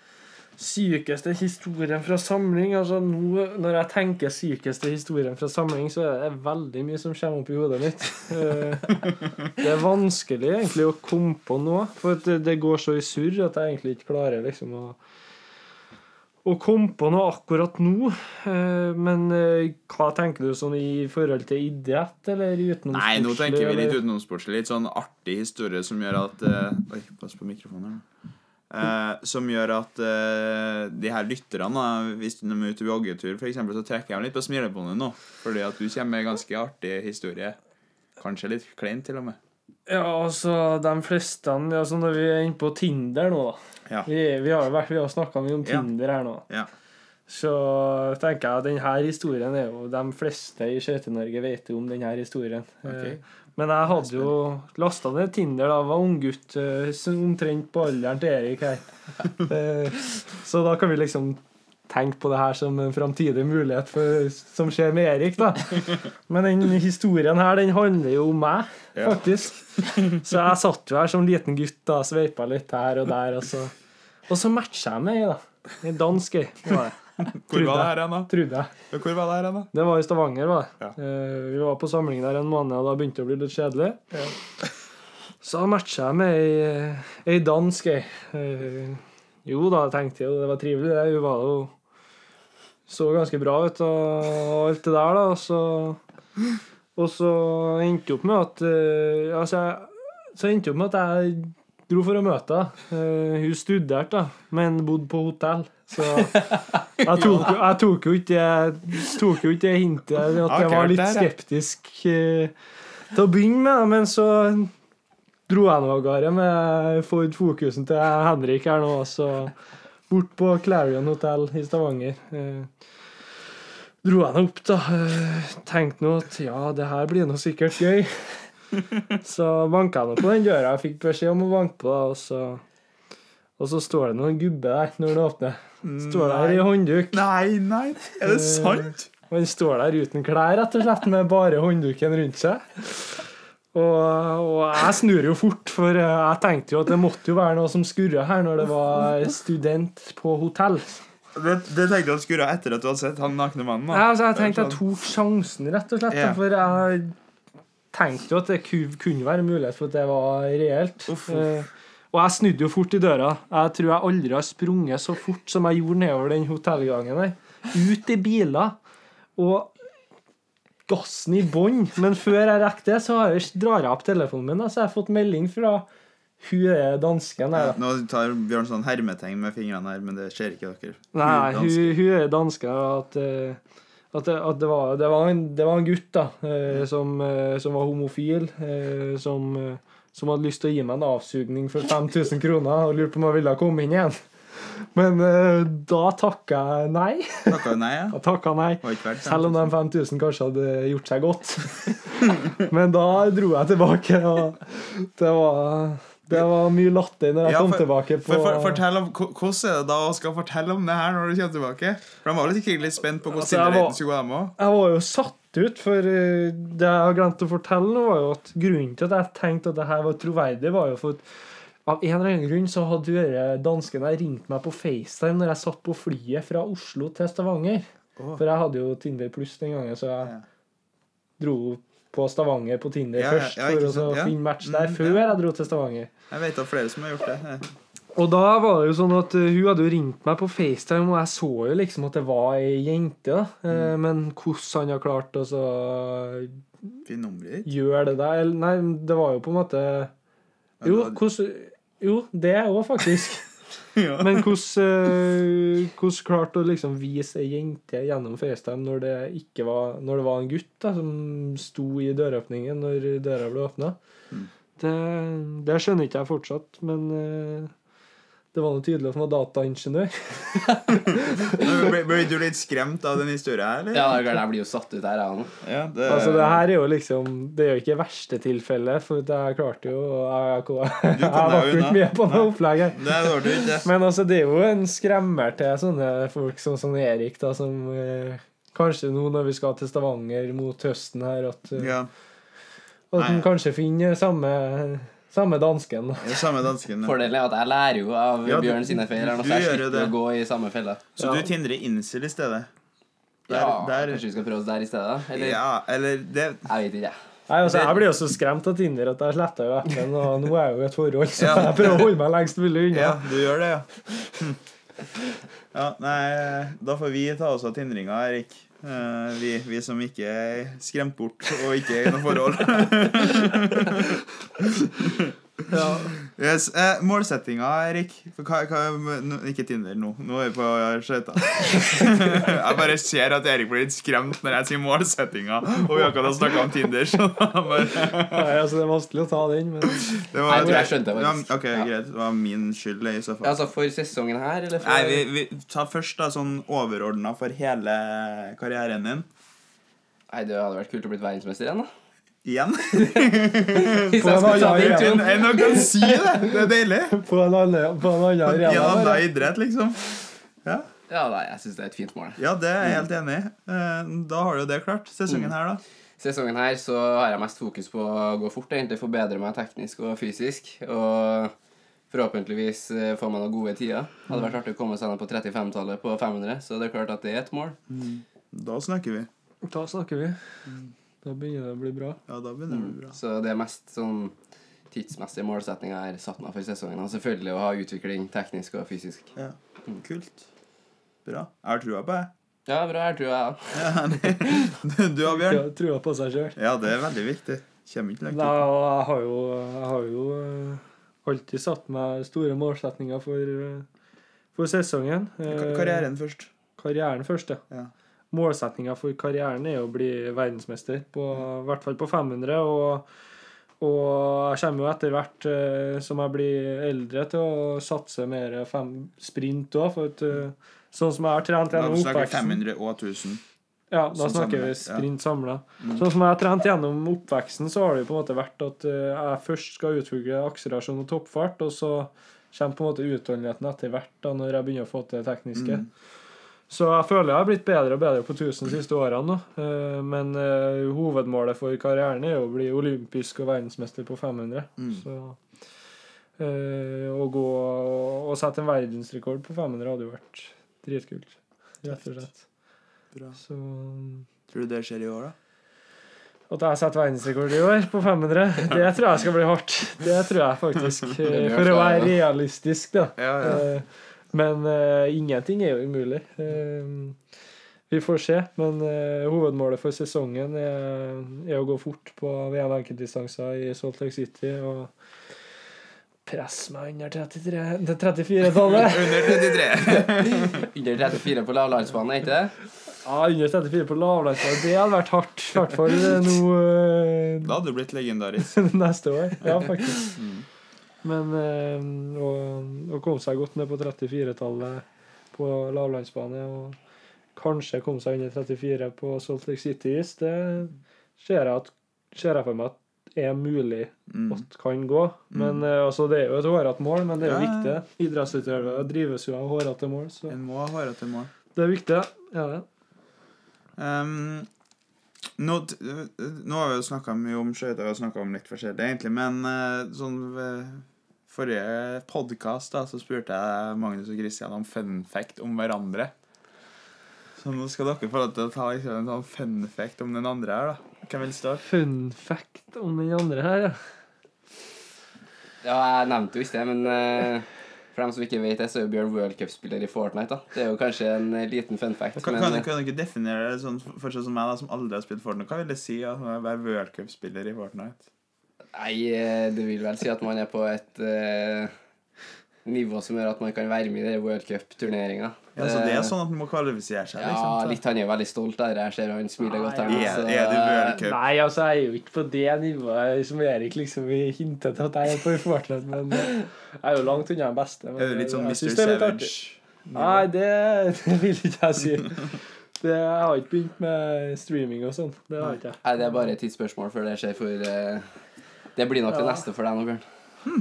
Sykeste historien fra samling Altså nå, Når jeg tenker sykeste historien fra samling, så er det veldig mye som kommer opp i hodet mitt. Eh, Det er vanskelig egentlig å komme på noe, for det, det går så i surr at jeg egentlig ikke klarer liksom å å kom på noe akkurat nå. Eh, Men eh, hva tenker du sånn i forhold til idrett, eller utenomsportslig? Nei, nå tenker vi litt utenomsportslig. Litt sånn artig historie som gjør at uh, Oi, pass på mikrofonen. her. Eh, som gjør at uh, de her lytterne, hvis de er ute på joggetur, eksempel, så trekker jeg litt på smilebåndet nå. Fordi at du kommer med ganske artig historie. Kanskje litt kleint, til og med. Ja, altså, de fleste altså Når vi er inne på Tinder nå, da. Ja. Vi, vi har jo vært, vi har snakka mye om. Tinder her nå. Ja. Så tenker jeg at denne historien er jo De fleste i Skøyte-Norge vet jo om denne historien. Ok. Eh, Men jeg hadde jo lasta ned Tinder da jeg var unggutt, eh, omtrent på alderen til Erik her. Eh, Så da kan vi liksom tenke på det her som en framtidig mulighet for, som skjer med Erik, da. Men den historien her, den handler jo om meg, Ja. faktisk. Så jeg satt jo her som liten gutt da, sveipa litt her og der, og så, og så matcha jeg med ei, da. Ei dansk ei. Hvor var det her hen, da? Jeg. Hvor var det her da? Det var i Stavanger, var det. Ja. Eh, vi var på samling der en måned, og da begynte det å bli litt kjedelig. Så da matcha jeg med ei, ei dansk ei. Eh, jo da, tenkte jeg det var trivelig, det. Hun var jo så ganske bra ut og alt det der, da. Og så, og så endte opp med at uh, Altså, så endte opp med at jeg dro for å møte henne. hun studerte, da, men bodde på hotell. Så jeg tok, jeg tok jo ikke det hintet at jeg var litt skeptisk uh, til å begynne med, men så dro jeg nå av gårde med Ford Focusen til Henrik her nå, så bort på Clarion hotell i Stavanger. Eh, dro jeg nå opp, da. Eh, tenkte nå at ja, det her blir nå sikkert gøy. Så banka jeg nå på den døra. Jeg fikk beskjed om å banke på, og så, og så står det noen gubbe der når det åpner. Står der i håndduk. Nei, nei. Er det Eh, sant? Og han står der uten klær, rett og slett, med bare håndduken rundt seg. Og, og jeg snur jo fort, for jeg tenkte jo at det måtte jo være noe som skurra her når det var student på hotell. Det, det tenkte jeg skulle etter at du hadde sett han nakne mannen. Ja, altså, jeg tenkte jeg tok sjansen, rett og slett. Ja. For jeg tenkte jo at det kunne være mulighet for at det var reelt. Uff, uff. Eh, og jeg snudde jo fort i døra. Jeg tror jeg aldri har sprunget så fort som jeg gjorde nedover den hotellgangen der. Ut i biler. Og gassen i bånn. Men før jeg rekker det, så har jeg, drar jeg opp telefonen min, så jeg har fått melding fra hun er dansken her. Nå tar Bjørn sånn hermetegn med fingrene her, men det ser ikke dere. Nei, hun, er danske. At, eh, at, det, at det, var, det, var en, det var en gutt da, eh, som, eh, som var homofil, som, som hadde lyst til å gi meg en avsugning for 5000 kroner og lurte på om jeg ville komme inn igjen. Men uh, da takka jeg nei. Takka nei, ja. Takka nei. Selv om de 5000 kanskje hadde gjort seg godt. Men da dro jeg tilbake, og det var, det var mye latter når jeg Ja, kom for- tilbake på For, for, fortell om, Hvordan er det da å skal fortelle om det her når du kommer tilbake? For De var litt, litt spent på hvordan Altså, var- skulle gå, dem òg. Jeg var jo satt ut, for eh, det jeg har glemt å fortelle var jo at grunnen til at jeg tenkte at det her var troverdig, var jo for at av en eller annen grunn så hadde danskene ringt meg på FaceTime når jeg satt på flyet fra Oslo til Stavanger. Oh. For jeg hadde jo Tinder pluss den gangen, så jeg Ja. dro på Stavanger på Tinder Ja, først for å finne match der Mm, før jeg dro til Stavanger. Jeg vet av flere som har gjort det. Og da var det jo sånn at eh, hun hadde jo ringt meg på FaceTime, og jeg så jo liksom at det var ei jente, da. Eh, Men hvordan han har klart å så gjøre det der Nei, det var jo på en måte Jo, hvordan Jo, det òg, faktisk. Ja. Men hvordan eh, hvordan klarte å liksom vise ei jente gjennom FaceTime når det ikke var Når det var en gutt da, som sto i døråpningen når døra ble åpna? Mm. Det, det skjønner ikke jeg fortsatt, men eh, det var noe tydelig at han var dataingeniør. Blir blir du litt skremt av den historien her, eller? Ja, det jeg blir jo satt ut her, jeg. Ja, det, Altså, det her er jo liksom Det er jo ikke verste tilfellet, for jeg klarte jo Jeg, jeg, jeg var ikke med på. Det var du ikke. Men altså, det er jo en skremmer til sånne folk som som Erik, da, som eh, Kanskje nå når vi skal til Stavanger mot høsten her, at, eh, Ja. at han kanskje finner samme, samme dansken. Ja, samme dansken. ja. Fordelen er at jeg lærer jo av Ja, du- Bjørn sine feil, du så jeg gjør jo det. å gå i samme felle. Så Ja. du tindrer incel i stedet? Der, Ja, der, Kanskje vi skal prøve oss der i stedet? Eller? ja, eller det Jeg vet ikke. jeg. Nei, altså, Jeg blir jo så skremt av Tinder at jeg sletta jo appen, og nå er jeg jo i et forhold, så Ja. jeg prøver å holde meg lengst mulig unna. Ja, du gjør det, ja. Hm. Ja, nei, da får vi ta oss av tindringa, Erik. Eh, vi, vi som ikke er skremt bort og ikke er i noe forhold. Ja. Yes, eh, målsettinga, Erik for hva, hva, no, Ikke Tinder nå. Nå er vi på skøyta. jeg bare ser at Erik blir litt skremt når jeg sier målsettinga, og vi akkurat har snakka om Tinder. Så bare, Nei, altså, det er vanskelig å ta den, men det Nei, jeg tror jeg skjønte det, ja. Ok, Ja. greit. Det var min skyld, i så fall. Altså for sesongen her, eller for Nei, vi, vi tar først da sånn overordna for hele karrieren din. Nei, det hadde vært kult å bli verdensmester igjen, da. Igjen. Hvis På jeg en skulle ta annen den arena. turen. En en kan si det! Det er deilig. på en annen, arena. idrett, liksom. Ja, Ja, nei, jeg syns det er et fint mål. ja det er jeg helt enig i. Eh, Da har du jo det klart. Sesongen her, da. Sesongen her så har jeg mest fokus på å gå fort, egentlig forbedre meg teknisk og fysisk. Og forhåpentligvis eh, få meg noen gode tider. Hadde vært artig å komme seg ned på 35-tallet på 500, så det er klart at det er et mål. Da snakker vi. Da snakker vi. Da begynner det å bli bra. Ja, da begynner det å bli bra. Så det er mest sånn tidsmessige målsetninger jeg har satt meg for sesongen. Og selvfølgelig å ha utvikling teknisk og fysisk. Ja. Kult. Bra. Jeg har trua på det. Ja, bra. Her tror jeg Ja, nei. Du og Bjørn? Trua på seg sjøl. Ja, det er veldig viktig. Kommer ikke langt Nei, og jeg har jo, jeg har jo eh, alltid satt meg store målsetninger for, eh, for sesongen. Eh, Karrieren først. Karrieren først, ja. Ja. Målsettinga for karrieren er å bli verdensmester, på, i hvert fall på 500. Og, og jeg kommer jo etter hvert eh, som jeg blir eldre, til å satse mer fem, sprint òg. For at, eh, sånn som jeg har trent gjennom oppveksten 500 og 1000. Ja, da Sånn snakker vi ja. sprint samla. Mm. Sånn som jeg har trent gjennom oppveksten, så har det jo på en måte vært at eh, jeg først skal utvikle akselerasjon og toppfart, og så kommer på en måte utholdenheten etter hvert, da, når jeg begynner å få til det tekniske. Mm. Så jeg føler jeg har blitt bedre og bedre på 1000 de siste årene nå. Eh, Men eh, hovedmålet for karrieren er å bli olympisk og verdensmester på 500. Mm. Så eh, å gå og sette en verdensrekord på 500 hadde jo vært dritkult. Rett og slett. Bra. Så Tror du det skjer i år, da? at jeg setter verdensrekord i år på 500, det tror jeg skal bli hardt. Det tror jeg faktisk. For å være realistisk, da. Ja, ja. Men uh, ingenting er jo umulig. Uh, Vi får se. Men uh, hovedmålet for sesongen er, er å gå fort på VM enkeltdistanser i Salt Lake City og Press meg under 33 til 34-tallet. Under 33. Under 34 på lavlandsbanen, er ikke det? Ja, under 34 på lavlandsbanen. Det hadde vært hardt. I hvert fall nå Da hadde du blitt legendarisk. neste år. Ja, faktisk. Mm. Men eh, å, å komme seg godt ned på 34-tallet på lavlandsbane og kanskje komme seg under 34 på Salt Lake City-is, det ser jeg, at, ser jeg for meg at er mulig Mm. at kan gå. Men eh, altså, det er jo et hårete mål, men det er jo Ja, viktig. Idrettsutøvere drives jo av hårete mål, så En må ha hårete mål. det er viktig. Ja, det. Um, nå, nå har vi jo snakka mye om skøyter og snakka om litt forskjellig, egentlig, men eh, sånn forrige podkast så spurte jeg Magnus og Christian om fun fact om hverandre. Så nå skal dere få lov til å ta liksom, en sånn fun fact om den andre her, da. Hvem vil starte? Fun fact om den andre her, ja. Ja, jeg nevnte jo ikke det, men uh, for dem som ikke vet det, så er jo Bjørn World Cup-spiller i Fortnite. da. Det er jo kanskje en eh, liten fun fact. Kan, men, kan, kan dere definere det sånn for sånn som meg, da, som aldri har spilt Fortnite? Hva vil det si å være World Cup-spiller i Fortnite? Nei, eh, det vil vel si at man er på et uh, nivå som gjør at man kan være med i World Cup-turneringa. Ja, så det er sånn at man må kvalifisere seg? Liksom, Ja, litt. Han er veldig stolt der. Jeg ser han smiler godt Her, altså. Er- er du World Cup? Nei, altså, jeg er jo ikke på det nivået som Erik liksom hintet til at jeg er på i Fortland, men eh, jeg er jo langt unna den beste. men Er du litt sånn Mr. Savage? Nei, det, det vil ikke jeg si. Det, jeg har ikke begynt med streaming og sånn. Det har ikke jeg. Nei, det er bare et tidsspørsmål før det skjer, for eh, det blir nok det neste for deg nå, Bjørn.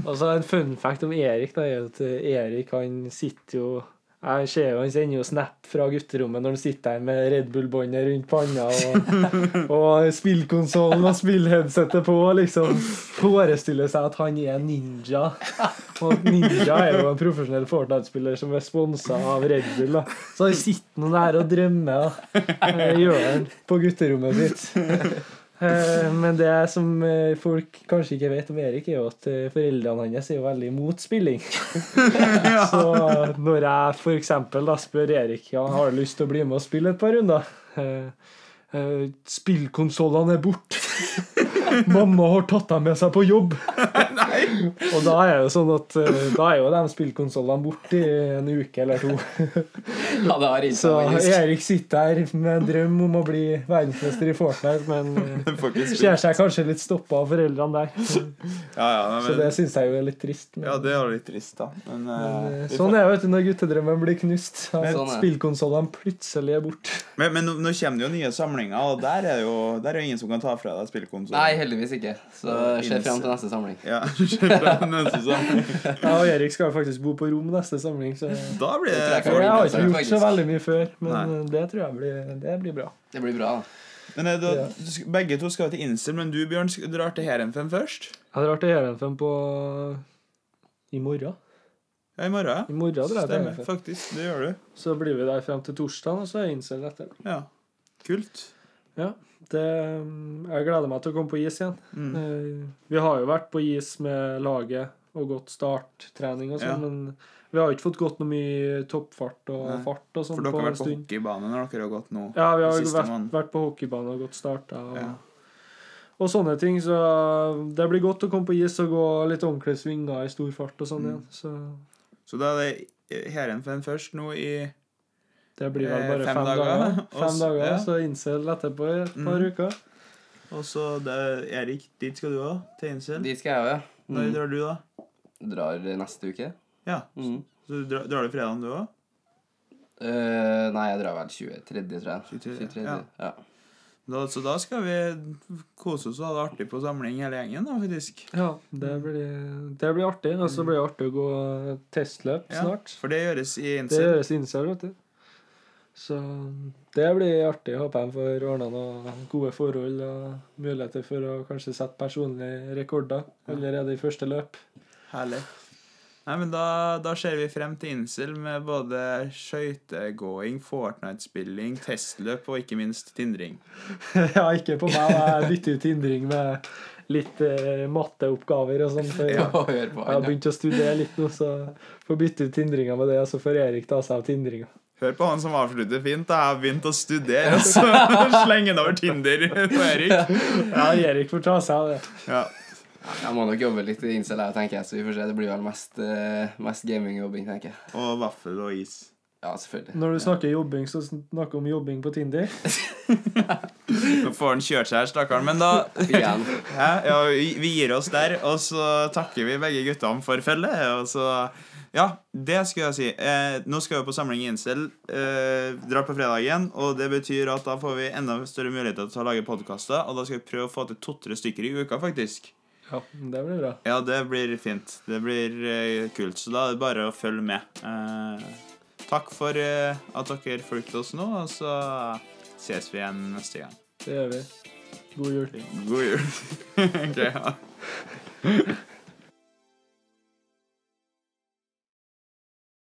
Og så en fun fact om Erik da, er at Erik han sitter jo Jeg ser jo han sender jo snap fra gutterommet når han sitter der med Red Bull-båndet rundt panna og, og spillkonsollen og spillheadsetet på og liksom forestiller seg at han er ninja. Og ninja er jo en profesjonell Fortnite-spiller som er sponsa av Red Bull. da. Så han sitter nå der og drømmer, da. Eh, Gjør han på gutterommet sitt. Eh, Men det som eh, folk kanskje ikke vet om Erik, er jo at eh, foreldrene hans er jo veldig imot spilling. Så når jeg da spør Erik ja, har du lyst til å bli med og spille et par runder Spillkonsollene er borte. Mamma har tatt dem med seg på jobb. Og da er det jo sånn at eh, da er jo de spillkonsollene borte i en uke eller to. Ja, det har Så. Erik sitter her med en drøm om å bli verdensmester i Fortnite, men eh, ser seg kanskje litt stoppa av foreldrene der. Ja, ja, nei, Så det men, syns jeg jo er litt trist. Men, ja, det er litt trist, da. Men, men, eh, vi sånn er det vet når guttedrømmen blir knust. At Sånn spillkonsollene plutselig er borte. men, men nå, nå kommer det jo nye samlinger, og der er det jo der er ingen som kan ta fra deg spillkonsollen. Nei, heldigvis ikke. Så ser frem til neste samling. Ja. Jeg og Erik skal faktisk bo på rom neste samling, så Da blir Det jeg jeg har ikke gjort så veldig mye før, men Nei. det tror jeg blir, det blir bra. Det blir bra, da. Men eh, da, Ja. begge to skal til Insel, men du, Bjørn, drar til Heerenveen først? Jeg drar til Heerenveen på i morgen. Ja, i morgen. I morgen drar Stemmer, faktisk. Det gjør du. Så blir vi der frem til torsdag, og så er jeg Incel etter. Ja. Kult. Ja, det, jeg gleder meg til å komme på is igjen. Mm. Eh, Vi har jo vært på is med laget og gått starttrening og sånn, Ja. men vi har ikke fått gått noe mye toppfart og Nei. fart og sånn For dere har vært på hockeybane når dere har gått nå. Ja, vi har vært, vært på hockeybane og gått starta og, Ja. og sånne ting. Så det blir godt å komme på is og gå litt ordentlige svinger i stor fart og sånn Mm. igjen. Så Så da er det Heerenveen først nå i det blir vel Eh, bare fem fem, dager, dager. Fem Også, dager, ja. Så Incel etterpå i et par Mm. uker. Og så Erik, dit skal du òg? Til Insel? Dit skal jeg òg, ja. Når Mm. drar du, da? Drar neste uke. Ja. Mm. Så du drar, drar du fredagen, du òg? Uh, nei, jeg drar vel 23., tror jeg. 23., 23. ja. Ja. Da, så da skal vi kose oss og ha det artig på samling hele gjengen, da, faktisk. Ja, det blir, det blir artig. Og så blir det artig å gå testløp Ja, snart. For det gjøres i Det gjøres i Incel, vet du. Så det blir artig. Håper jeg får ordna noen gode forhold og muligheter for å kanskje sette personlige rekorder allerede i første løp. Herlig. Nei, men da, da ser vi frem til Insel med både skøytegåing, Fortnite-spilling, testløp og ikke minst tindring. ja, ikke på meg. Jeg bytter ut tindring med litt eh, matteoppgaver og sånn. Ja, jeg har begynt å studere litt nå, så får bytte ut tindringa med det, og så får Erik ta seg av tindringa. Hør på han som avslutter fint. da. Jeg har begynt å studere, og så slenger han over Tinder på Erik. Ja, Erik får ta seg av det. Ja. Jeg må nok jobbe litt i incel, her, tenker jeg, så vi får se. Det blir vel mest, eh, mest gamingjobbing, tenker jeg. Og vaffel og is. Ja, selvfølgelig. Når du snakker jobbing, så snakker du om jobbing på Tinder. Nå får han kjørt seg her, stakkaren. Men da? Ja, vi vi gir oss der, og så takker vi begge guttene for følget. Og så Ja, det skal jeg si. Eh, nå skal vi på samling i Incel. Eh, drar på fredagen, og det betyr at da får vi enda større muligheter til å lage podkaster. Og da skal vi prøve å få til to-tre stykker i uka, faktisk. Ja, det blir bra. Ja, det blir fint. Det blir eh, kult. Så da er det bare å følge med. Eh, takk for eh, at dere fulgte oss nå, og så ses vi igjen neste gang. Det gjør vi. God jul. God jul. Ok, ja.